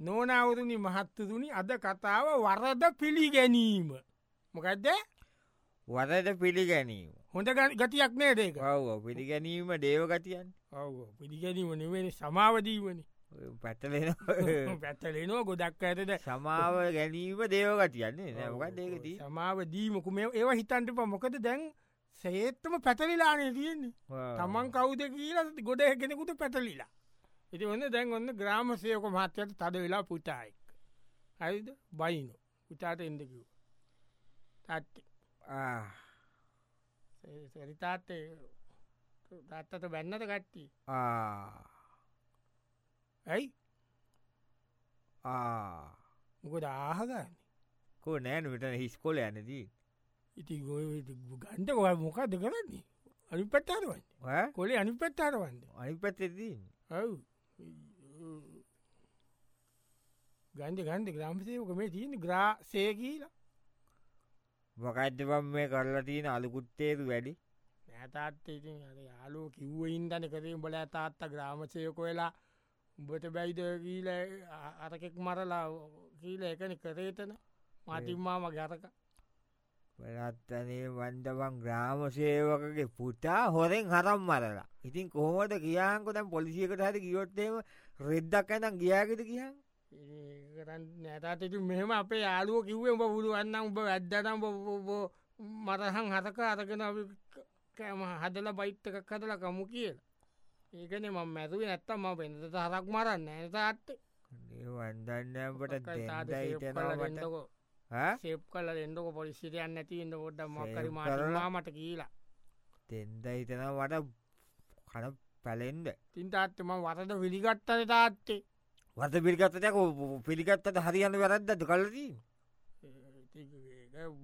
නෝනවරුණි මහත්තතුනි අද කතාව වරද පිළිගැනීම. මොකක්ද වරද පිළිගැනීම. හොඳ ගතියක් නෑ දෙක ඔව පිළිගැනීම දේවගතියන් ඔව පිළිගැනීම නෙවෙනි සමාවදීවනි පැටලෙන පැත්තලෙනවා ගොඩක් ඇතද සමාව ගැනීම දේවගතියන්නේ නැමකත් දේකති සමාව දීමකු මේ ඒව හිතන්ට ප මොකද දැන් සේත්තම පැතලිලානේ තියෙන්නේ. තමන් කවුද කියලා ගොඩ කෙනෙකුට පැටලිලා ඉති ඔන්න දැන් ඔන්න ග්‍රාමසයක මහත්තයට තද වෙලා පුතායෙක් හරිද? බයිනු. පුතාට තත්ති. සරිතාත්තේ දත්තට බැන්නත කට්ටි ඇයි? මොකද ආහගන්න? කෝ නෑන විට හිස්කොල ඇනදී ඉති ගන්ට ඔය මොකක්ද කරන්නේ? අනි පත්තාරවන්න කොලේ අනි පත්තාරවන්න අනි පැත්තදී ඔව් ගන්ඩ ගන්ඩ ග්‍රම්සයක මේ තියෙන ග්‍රා සේ කියලා. මොකයිදපම් මේ කරලා තියෙන අලුකුත්තේතු වැඩි? නැතාත් ඉතින් අර යාලෝ කිව්ව ඉන්දන කරේ බල තාත්ත ග්‍රාමසයක වෙලා උඹට බැයිද කියීල අරකෙක් මරලා කියීල එකන කරේතන මතිම්මාම ගැරක වෙනත්තනේ වන්දවන් ග්‍රාම සේවකගේ පුතා හොරෙන් හරම් මරලා. ඉතින් කොහොමද කියාංකො දැන් පොලිසියකට හරි ගියොත්තේම රෙද්දක් ඇනම් ගියාගෙට කියන් නැතට මෙහම අපේ යාලුව කිව්වේ උඹ පුළුවන්න උඹ ඇද්දනම් මරහන් හතක අරගෙන කෑම හදල බයිත්තක කදල කමු කියලා. ඒකන ම මැතුව නැත්තම් ම පෙනත හරක් මරන්න ඇතාත්තේ වන්දන්නට දෙන්නයිතනවට සේප් කල එන්නක පොලිසිටයන් නැතින්න ොඩ මක්කරි. මාටමාමට කියලා. තෙන්ද හිතන වට කන පැලෙන්ද තින් තාත්තම වරද විලිගත්තන තාත්තේ? වත පිරිගත්තක පිළිගත්තට හරියන්න වැරද්දද කලදී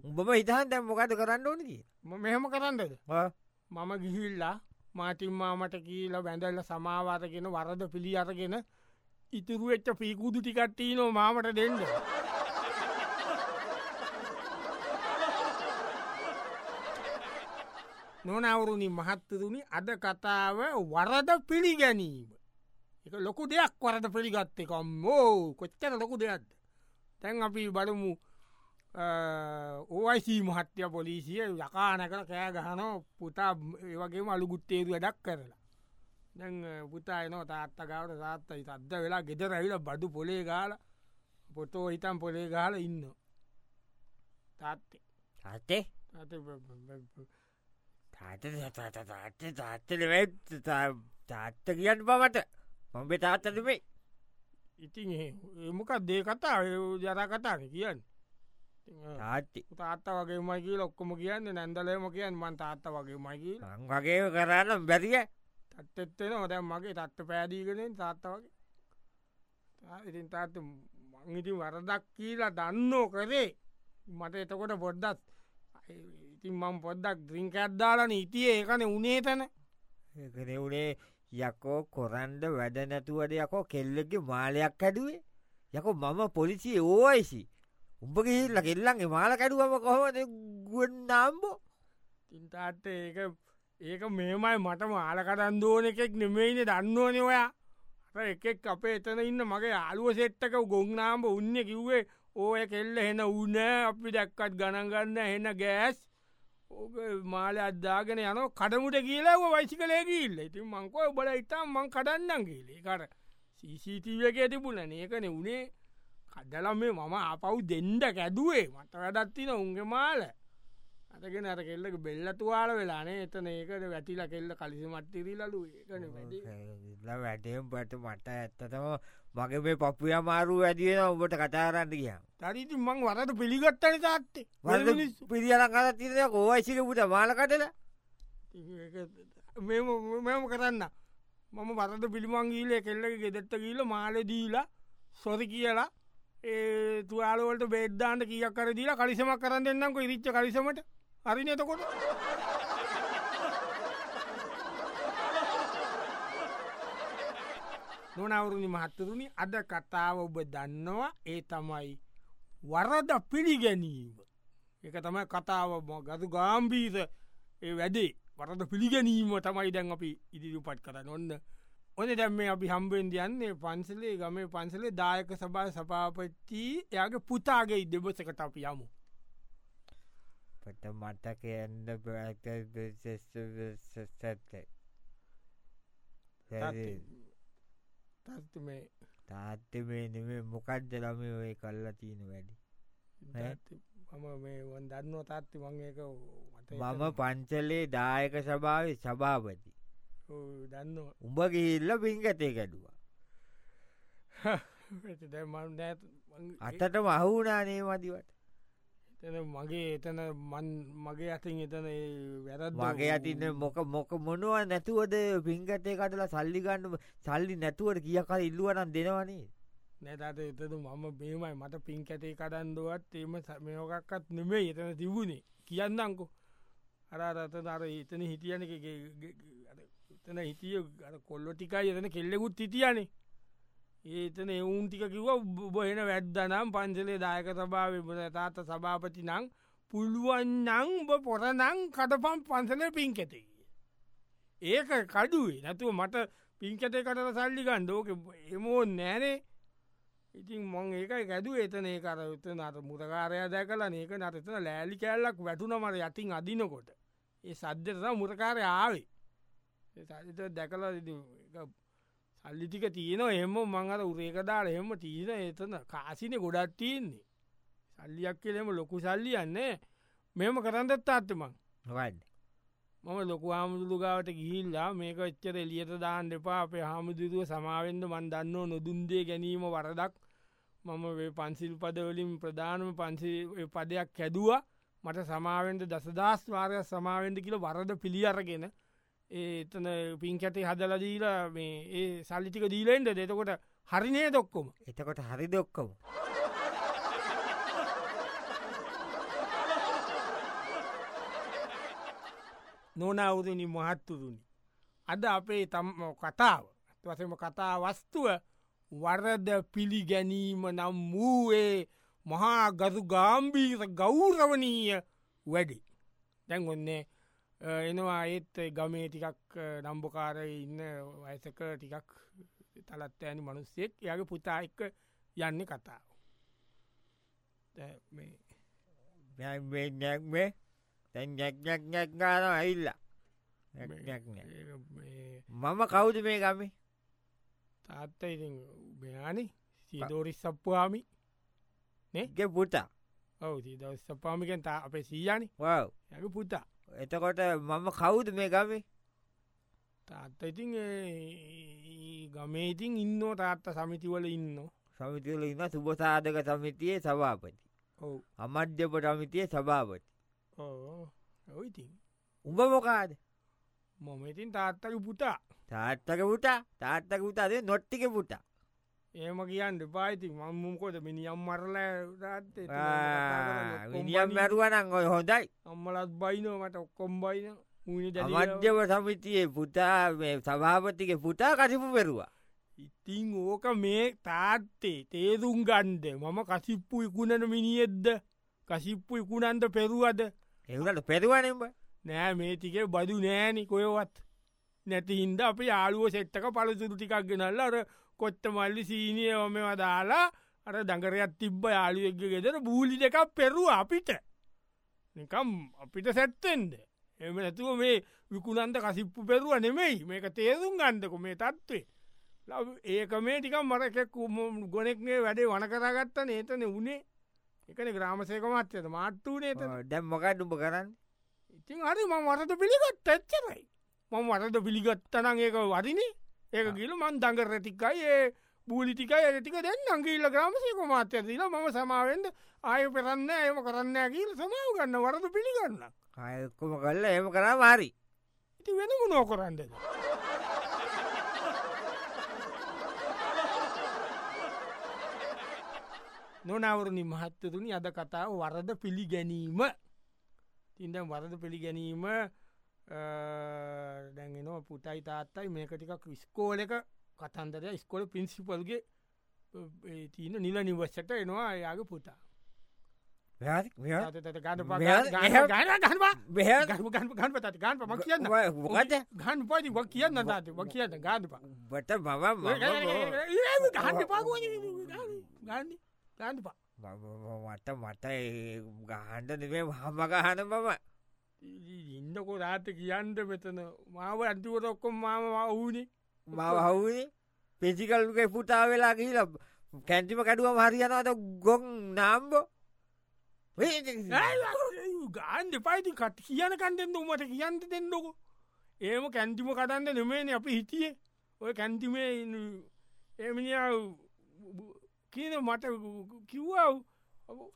උඹම හිතහන් දැම් මොකද කරන්න ඕනකි මෙහෙම කරන්නද? මම ගිහිල්ලා මාතිම්මාමට කියීල බැඳල්ල සමාවාරගෙන වරද පිළි අරගෙන ඉතුරු එච්ච පිකුදු ටිකට්ටී නෝ මාමට දෙන්න නොනවරුණි මහත්තතුනි අද කතාව වරද පිළිගැනීම. එක ලොකු දෙයක් වරද පිළිගත්ත එකම් මෝ කොච්චර ලොකු දෙයක්ද? තැන් අපි බලමු. ඕයිසී මහත්‍ය පොලිසිය යකානකර කෑ ගහනෝ පුතා ඒවගේම අලුගුත්තේරු වැඩක් කරලා. දැන් පුතා එනෝ තාත්තගාවට සාත්තයි තද්ද වෙලා ගෙදර ඇවිල බඩු පොලේ ගාල පොතෝ හිතම් පොලේ ගාල ඉන්න තාත්තේ. තාත්තේ තාත තාත්ත තාත්තල තාත්ත කියන්න බමට මොබේ තාත්තදමේ ඉතින් එමකක් දේ කතා ජර කතාන කියන්න තාත්ති තාත්ත වගේ මයිකී ලොක්කොම කියන්න නැන්දලේම කියන්න මන් තාත්ත වගේ මයිකී වගේ කරන්න බැරිිය තත්තෙත්තෙන හොද මගේ තත්ත පෑදීගෙනෙන් තාත්ත වගේ ඉතින් තාත්ත මංඉති වරදක් කියලා දන්නෝ කරේ මට එතකොට පොඩ්දත් ඉතින් මං පොද්දක් ද්‍රිංක අද්දාලන ඉතිය ඒකන උනේ තැන ඒකන වනේ යකෝ කොරන්ඩ වැඩ නැතුවද යකෝ කෙල්ලෙගේ මාලයක් හැඩුවේ යකෝ මම පොලිසිය ඕයිසි උඹ ගිහිල්ල කෙල්ලන්ගේ මාල කැඩුවම කොහොමද ගුවන්නාම්බෝ තින්තාත්ත ඒක ඒක මේමයි මට මාලකටන් දෝන එකෙක් නෙමෙයින දන්නවන ඔයා. අර එකෙක් අපේ එතන ඉන්න මගේ අලුව සෙට්ටක ගොංනාම්බ උන්න කිව්වේ ඕය කෙල්ල හෙන උන අපි දැක්කත් ගණගන්න හෙන ගෑස් ඕක මාල අදදාගෙන යන කඩමුට කියලා වයිසි කලේ කියල්ල ඉතින් මංකෝ බල ඉතාම් මං කඩන්නම් කියලේ. කර සීසිීටව එක තිබුණ ඒකන උනේ. කඩලම් මේ මම අපව් දෙන්ඩ කැදුවේ. මට වැඩත්තින උන්ගේ මාල. අතගෙන අර කෙල්ලක බෙල්ලතුවාල වෙලානේ එතන ඒකට වැටිලා කෙල්ල කලිසි මට්ටිරිලලු ඒකන වැඩි. වැටම් පට මට ඇත්තතම මගේ මේ පපුය මාරු ඇතියෙන ඔබට කතාරන්න කිය තරිති මං වරට පිළිගත්තන තාත්තේ. පිරිියල කර තිරය කෝවයිසිකපුට මාලකටල මෙම කරන්න. මම වරට පිළිමංගීලේ කෙල්ලක ගෙදෙත්ත කියීල මාලදීලා සොරි කියලා ඒ තුවාලවලට බෙද්දාන්ට කියක් කර දීලා කලිසමක් කරන්න දෙන්නක ඉරිච්ච කලිසමට හරි නතකොට නොනවරුණි මහත්තරුණි අද කතාව ඔබ දන්නවා. ඒ තමයි වරද පිළිගැනීම. එක තමයි කතාව ගතු ගාම්බීස ඒ වැඩේ. වරද පිළිගැනීම තමයි දැන් අපි ඉදිරිපත් කරන්න ඔන්න ඕන දැම් මේ අපි හම්බෙන් යන්නේ පන්සලේ ගම පන්සලේ දායක සභා සපාපච්චී එයාගේ පුතාගේ දෙබසකට අපි යමු. පට මටක එන්න සැත්තයි තත්ත මේ තාත්ත මේ නෙමේ මොකක්ද ළම ඔය කල්ලා තියෙන වැඩි? මම මේ වන් දන්න තාත්ති මංඒක මම පංචලේ දායක සභාව සභාපති. දන්න උඹ ගිල්ල පින්ගතේ ගැඩුවා අතට මහුුණානේ මදිවට එතන මගේ එතන මන් මගේ අතින් එතන වැරත් මගේ අතින්න මොක මොක මොනුව නැතුවද පින්ගතේ කටලා සල්ලිගන්න සල්ලි නැතුවට කිය කල ඉල්ලුවනන් දෙනවනේ නැතට එතතු මම බේමයි මට පින් කැතේ කඩන්දුවත් එම මේෝකක්කත් නෙමේ එතන තිබුණේ. කියන්නංකු අරාරත අර එතන හිටියන. එතන හිටිය කොල්ලො ටිකයි එතන කෙල්ලෙකුත් හිටියනේ ඒතන එවුන් ටික කිව බොහෙන වැද්දනම් පංසලේ දායක සභාව තාත්ත සභාපති නං පුළුවන්නං උඹ පොරනං කටපම් පන්සලේ පින් කෙතේ. ඒක කඩුවේ. නැතුව මට පින්කතේ කටට සල්ලි ගණ්ඩෝක එමෝ නෑනේ ඉතින් මං ඒකයි ගැදු එතන ඒ කර එතන අත මුරකාරය දැකලා ඒක නතතන ලෑලි කෑල්ලක් වැටුනමට යතින් අදිනකොට. ඒ සද්ධතන මුරකාරය ආවේ. සත දැකලා සල්ලිටික තියෙනවා එම මං අර උරේකදාල එහෙම තියන එතන කාසින ගොඩත් තියෙන්නේ. සල්ලියක් කියලෙම ලොකු සල්ලියන්නේ මෙම කරන්නත් අත්තමං නොවන්න මම ලොකු හාමුදුරුගාවට ගිහිල්ලා මේක එච්චර එලියට දාන්න එපා අපේ හාමුදුරුව සමාවෙන්ද මන් දන්න නොදුන්දේ ගැනීම වරදක්. මම පන්සිල් පදවලින් ප්‍රධානම පන්සි පදයක් කැදවා. මට සමාවෙන්ට දසදස් වාරය සමාවෙන්ද කියල වරද පිළි අරගෙන ඒතන පින්කැටේ හදලදීලා මේ ඒ සල්ලිටික දීලෙන්ට දෙතකොට හරිනය දොක්කොම එතකොට හරි දොක්කම නොනවුදනි මහත්තුරුණි. අද අපේ තම් කතාව වසම කතා වස්තුව වරද පිළිගැනීම නම් වූයේ මහා ගතු ගාම්බීර ගෞරවනීය වැඩි. දැන් ඔන්නේ එනවා ඒත් ගමේ ටිකක් නම්බකාර ඉන්න වයසක ටිකක් තලත් ඇනි මනුස්සෙක්. යගේ පුතා එක්ක යන්න කතාව. නැක්මේ තැන් නැක්නැක් නැක් ගාන ඇල්ලා මම කවුද මේ ගමේ? තාත්ත ඉති මෙයානි. සීදෝරිස් සප්පවාමි. ගේ පුතා. ඔව දවස් සපාමිකෙන් තා අපේ සීයානි. යක පුතා එතකොට මම කවුද මේ ගමේ? තාත්ත ඉතින් ගමේ ඉතින් ඉන්න තාත්ත සමිතිවල ඉන්න. සමිතිවල ඉන්න සුභසාධක සමිතියේ සභාපති. ඔව. අමධ්‍යපට අමිතිය සභාපති. ඔයිතින් උඹ මොකාද? මොම ඉතින් තාත්තක පුතා. තාත්තක පුටා තාත්තක පුතාද නොට්ටික පුටා ඒම කියන්න පායිති මම්මුකොද මිනිියම් මරල විනිියම් මැරුවනං ඔය හොඳයි. අම්මලත් බයිනෝමට ඔක්කොම් බයින අමධ්‍යව සමිතියේ පුතා සභාපතික පුතා කසිපු පෙරවා ඉතිං ඕක මේ තාත්තේ තේරුම් ගන්ඩ මම කසිප්පු ඉකුණන මිනිියෙද්ද කසිප්පු ඉකුණන්ට පෙරුවද? එවුලට පෙරුවනෙම්බ නෑ මේ ටික බදු නෑනි කොයවත් නැති හින්ද අපි යාලුව සෙට්ටක පලසුරු ටිකක් ගෙනල්ල අර කොත්ත මල්ලි සීනිය ඔමව දාලා අර දඟරයක් තිබ්බ යාලුවෙක්ග ගෙදර බූලි දෙකක් පෙරුව අපිට. නිකම් අපිට සැත්තෙන්ද? එම නැතුව මේ විකුණන්ට කසිප්පු පෙරුව නෙමෙයි. මේක තේරුම් ගන්දක මේ තත්වේ ඒක මේ ටිකම් මරකෙක් ගොනෙක්නේ වැඩේ වන කරගත්ත නේතන වනේ එකන ග්‍රාමසයක මත්්‍යත මාට්ටු නේත දැම් මොකයි ඩුඹ කරන්න? ඉතින් හරි ම වරද පිළිගත් ඇච්චරයි මම වරද පිළිගත්තනං ඒක වදිනේ ඒක ගිල මන් දඟ රැටිකයි ඒ බූලිටිකයි ඇටික දැන් අංගිල්ල ග්‍රමසයක මාත්‍ය දිල ම සමාවෙන්ද ආය පෙරන්න ඒම කරන්න ඇකිල් සමාව ගන්න වරද පිළිගන්න. අයකොම කල්ල එම කරා වාරි ඉති වෙනමු නෝ කරන්නද? නොනවරණි මහත්තතුනි අද කතාව වරද පිළිගැනීම. තින්දම් වරද පිළිගැනීම දැන්ගෙනවා පුටයි තාත්තයි මේකටිකක් විස්කෝල එක කතන්දරය ස්කොල පින්සිපල්ගේ තියන නිල නිවස්සට එනවා යාගේ පුතා. ගන්න පත වක් කියන්න. දාත වක් කියන්න උඹට මම මම- ගන්න ගන්නපා මට මට ගහන්ඩ නෙවේ හම ගහන මම ඉන්නකො රාත කියන්න මෙතන. මාව අන්තිවට ඔක්කොම් මාම වූනේ මව හවුනේ පෙසිකල්ගේ පුතා වෙලා කියල කැන්තිම කැඩුවම හරියනවද? ගොන් නාම්බෝ. ගාන්ඩ පයිති කට කියන කන්ටෙන්ද උමට කියන්න දෙන්නකො. ඒම කැන්තිම කටන්න නෙමේන අපි හිටියේ. ඔය කැන්තිමේ එමිනිිය කියන මට කිව්ව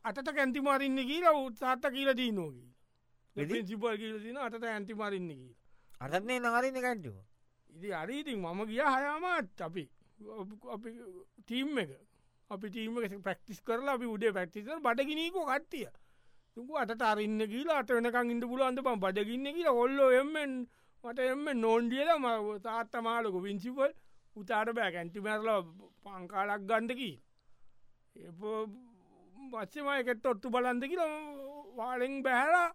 අතට කැන්තිමාරන්න කියලා උත්සාත්ත කියල දී නෝකී එදි? සිපල් කියල තින අතට ඇන්තිමාරන්න කිය අතත්නේ නහරන්න කැන්ටුව? ඉති අරීතින් මම ගිය හයාමත් අපි. අපි ටීම් එක. අපි ටීම පැක්ටිස් කරලා අපි උඩේ පැක්ටිස බඩගිනීකෝ කට්ටිය. තුකු අට අරන්න කියලා අට වෙනකං ඉට පුලන්ද පම් බඩගින්න කියලා ඔල්ලො එමෙන් මට එම නෝන්ඩියල ම තාත්තමාලක විංචිපල් උතාට බෑ ඇන්ටිමැරල පංකාලක් ගන්ඩකී ඒ බච්චමයකෙත් ඔත්තු බලන්ද කියල වාලෙන් බැහලා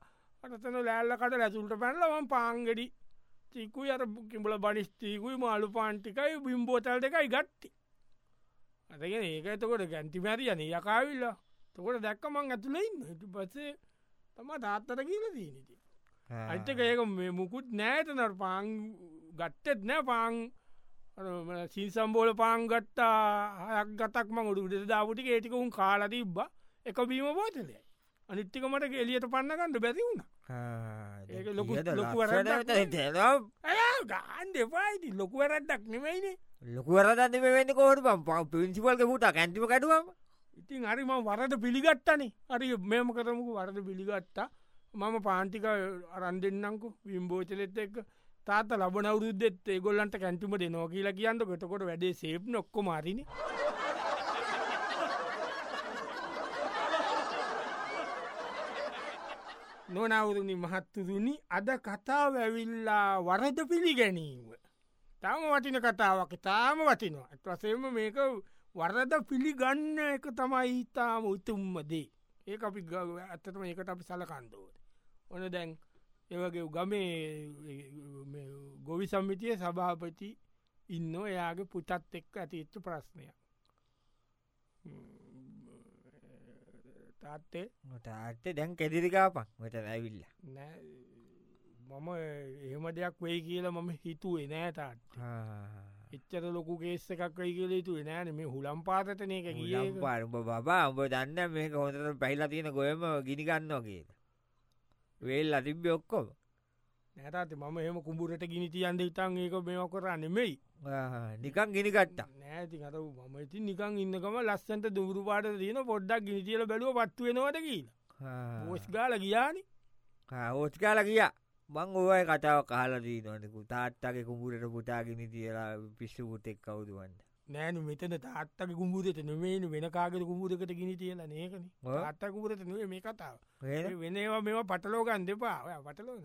අටතන ලෑල්ලකට ලැතුල්ට පැනලම පාංගෙඩි. තිකුයි අර කිඹල බනිස්තීකුයි මාලු පාන්ටිකයි බිම්බෝතල් දෙකයි ගත්ති. අතගෙන ඒක එතකොට ගැන්තිමැරියන යකාවිල්ලා තකොට දැක්කමං ඇතුළයින් හිටු පස්සේ තම තාත්තර කියල දීනති අයිතක ඒක මේ මුකුත් නෑතනට පාං ගත්තෙත් නෑ පාං සින්සම්බෝල පාං ගත්තා. හයක් ගතක් මං උඩු උඩ දාපුටි ඒටිකවුන් කාලා තිබ්බ. එක බීම බෝතලයි අනිත්තිකමට එලියට පන්නගන්නඩ බැති වුණ ලොකු- ලොකු ගාන්ඩ එපායිති ලොකු වැරැද්දක් නෙමයිනේ ලොකුවරදන්න වෙන්න කෝට පම් පින්සිපල්ක පුට කැන්ටිම කඩුවම. ඉතින් හරි ම වරද පිළිගත්තනේ. හරි මෙම කරමුකු වරද පිළිගත්තා. මම පාන්ටික අරන් දෙන්නංකු විම්බෝචලෙත් එක්ක. තාත ලබන අවුරුද්දෙත් ඒගොල්ලන්ට කැන්ටිම දෙනෝ කියලා කියන්න ගොතකොට වැඩේ සේප් නොක්කො මාරින නොනවුරුණි මහත්තුරුණි අද කතාව ඇවිල්ලා වරද පිළිගැනීම. තම වටින කතාවක් තාම වටිනවා. ඇත් වසේම මේක වරද පිළිගන්න එක තමයි ඉතාම උතුම්මදේ ඒ අපි ග- ඇත්තටම ඒකට අපි සලකන්දෝට ඕන. දැන් ඒවගේ ගමේ ගොවි සම්මිතිය සභාපති ඉන්න එයාගේ පුතත් එක්ක ඇතිච්ච ප්‍රශ්නයක්. තාත්තේ තාට දැන් කෙදිරිකාපන් මට ඇවිල්ල. මම එහෙම දෙයක් වෙයි කියලා මම හිතුවේ නෑ තාත් එච්චර ලොකු කේස්ස එකක් වෙයි කියල යුතු නෑන. මේ හුලම් පාතන එක කිය පාරඹ බා උඹ දන්න මේක හොඳට පැහිලා තියෙන ගොයම ගිනිගන්නවා කියල. වේල් අතිබ්‍ය ඔක්කොම නැතත් මම එහම කුඹුරට ගිනි තියන්ද ඉතන් ඒක මේම කරන්න නෙමෙයි. නිකන් ගිනිගට්ටා නෑති අත මම ඉති නිකන් ඉන්නකම ලස්සන්ට දුරු පාට තියන පොඩ්ඩක් ගිනිතියල බැලුව පත්තු වෙනවද කියලා. පෝස් ගාල ගියානි. ඕස්කාල කිය මං ඕය කතාව කාලදී නොනකු තාත්තගේ කුඹුරට පුටාගෙන තියලා පිස්සුපුතෙක් කවුදුවන්න නෑන මෙතන තාත්තක කුඹුරට නොමේන වෙන කාගට කුඹුරකට ගිනි තියලා නේකන ඔව්. අත්ත කුඹරට නේ මේ කතාව. වෙනවා මෙම පටලෝගන් දෙපා පටලෝන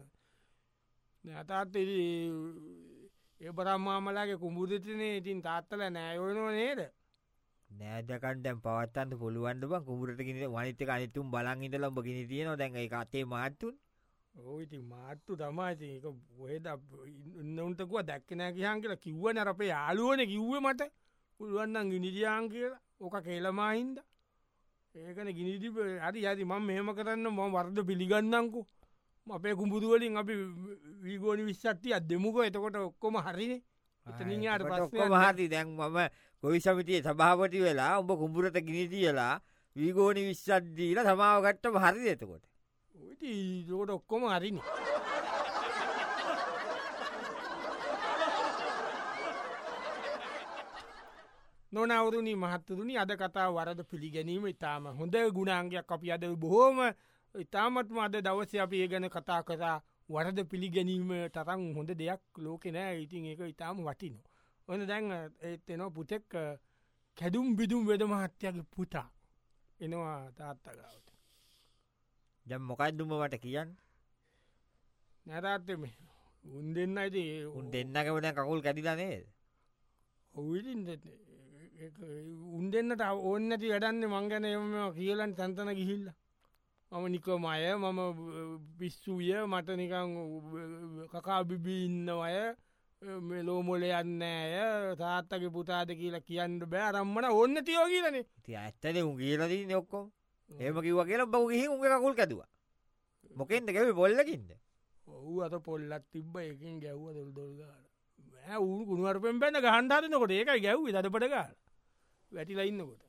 අතාත් ඒ පරම්මාමලාගේ කුඹුරතිනේ ඉතින් තාත්තල නෑයෝනවා නේද? නෑදකන්ටැම් පවත්තන්ට පුළුවන්ට බ? කුමරට ගෙන වනිත අනිතුම් බලන් ඉඳ ලම්බ ගෙන තියෙන දැන් එක අතේ මාත්තුන් ඕයිති මාත්තු තමයිති එක ඔහෙද ඉන්නඋන්ටකුව දැක්කනෑ කියහන් කියලා කිව්ව නරපේ යාලුවන කිව්ව මට. පුළුවන්න්න ගිනිදියන් කියලා. ඕක කේලමහින්ද. ඒකන ගිනිදි හරි ඇති මං මෙහම කරන්න ම වර්ද පිළිගන්නංකු අපේ කුඹුදුවලින් අපි වීගෝනි විශ්ෂක්තිය අදෙමුක එතකොට ඔක්කොම හරිනේ. එතනින් යාට ඔක්කොම හරි. දැන් මම ගොවි සමිතිය සභාපති වෙලා උඹ කුඹුරට ගිනිතියලා වීගෝනි විශ්ෂද්දීල සමාවගට්ටම හරි එතකොට? ෝට ඔක්කොම හරිනි. නොනවරුණි මහත්තරුණි අද කතා වරද පිළිගැනීම ඉතාම හොඳ ගුණාන්ගයක් අපි අද බොහෝම ඉතාමත්ම අද දවස අපි ඒ ගැන කතා කරා. වරද පිළිගැනීම තරම් හොඳ දෙයක් ලෝකෙනෑ ඉතින් ඒක ඉතාම වටිනු. ඕන දැන් එනවා පුතෙක් කැදුම් බිදුම් වෙද මහත්‍යගේ පුතා. එනවා තාත්තගාවට. දැම් මොකක්දුම මට කියන්න? නැරත්තම උන් දෙන්න ඇති උන් දෙන්නකමට කකුල් කැටිලනේද ඔවිලින් උන් දෙන්නට ඔන්නති වැඩන්න මංගැන එම කියලන් තැන්තන ගිහිල්ල මම නිකමය මම පිස්සුවිය මට නිකං කකා බිබී ඉන්න අය මෙලෝමොල යන්න ඇය තාත්තගේ පුතාද කියලා කියන්න බෑ. රම්මන ඔන්න තියෝ කියලනේ. ති ඇත්තන උන් කියලදී නොක්කොම් ඒම කිව කියලා බව ගහි උගේ කකුල් කැදවා. මොකෙන්ද ගැව බොල්ලකින්ද ඔහු අත පොල්ලත් තිබ්බ. එකින් ගැව්ව දොල් දොල්ගාල ඌ ගුණුවරපෙන් පැන්න ගහන්ඩාරනකොට ඒකයි ගැව්වි දට පටගාල වැටිලා ඉන්නකොට.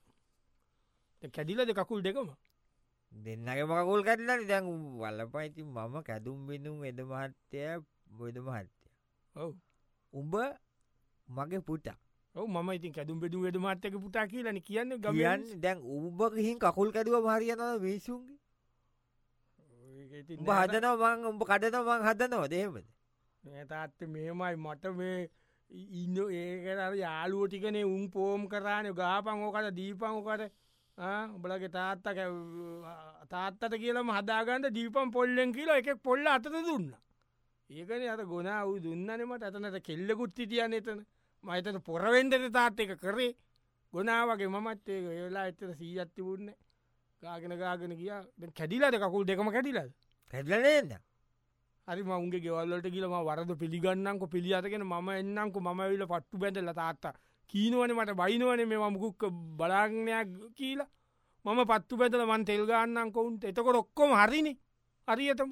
කැඩිලද කකුල් දෙකම දෙන්නගේ මකුල් කැටලනි දැන් වල්ල පයිති මම කැදුම් බිඳුම් එද මහත්තය බොද මහත්තය. ඔව. උඹ මගේ පුටා ඔව ම ඉතින් කැදුම් බෙදුම් වෙද මත්තක පුටා කියලන කියන්න ගමයන් දැන් උඹගහින් කකුල් කැදුව මහරියනව මිසුන්ගේ උඹ හදනව උඹ කඩන මං හදනව දේමද තාත්ත මේමයි මට මේ ඉන්න ඒකට යාලුව ටිකනේ උන් පෝම් කරානය ගාපං ඕකට දීපං ඕකට උඹලගේ තාත්ත තාත්තට කියලම හදාගන්න දීපම් පොල්ලෙන් කියලා එක පොල්ල අතත දුන්න. ඒකන අත ගොනා වූ දුන්නනමට ඇතනට කෙල්ලකුත් හිටියන්න එතන. මහිතට පොරවෙන්ඩට තාත් එක කරේ. ගොනාවගේ මමත් ඒක ඒලා එතර සීජත්ති වුන්න ගාගෙන ගාගෙන කිය කැඩිලද? කකුල් දෙකම කැඩිලද? කැඩලනද හරි මංගේ ගෙවල්ලට කියලම වරද පිළිගන්නක පිළිියතගෙන ම එන්නංකු ම විල පට්ටු බැඳල තාත්තා කීනුවන මට බයිනුවන මේ මමුකුක්ක බලාගනයක් කියලා. මම පත්තු පැතල මන් තෙල්ගන්නන් කොවුන්ට එතකොට ඔක්කොම හරිනි. හරියතම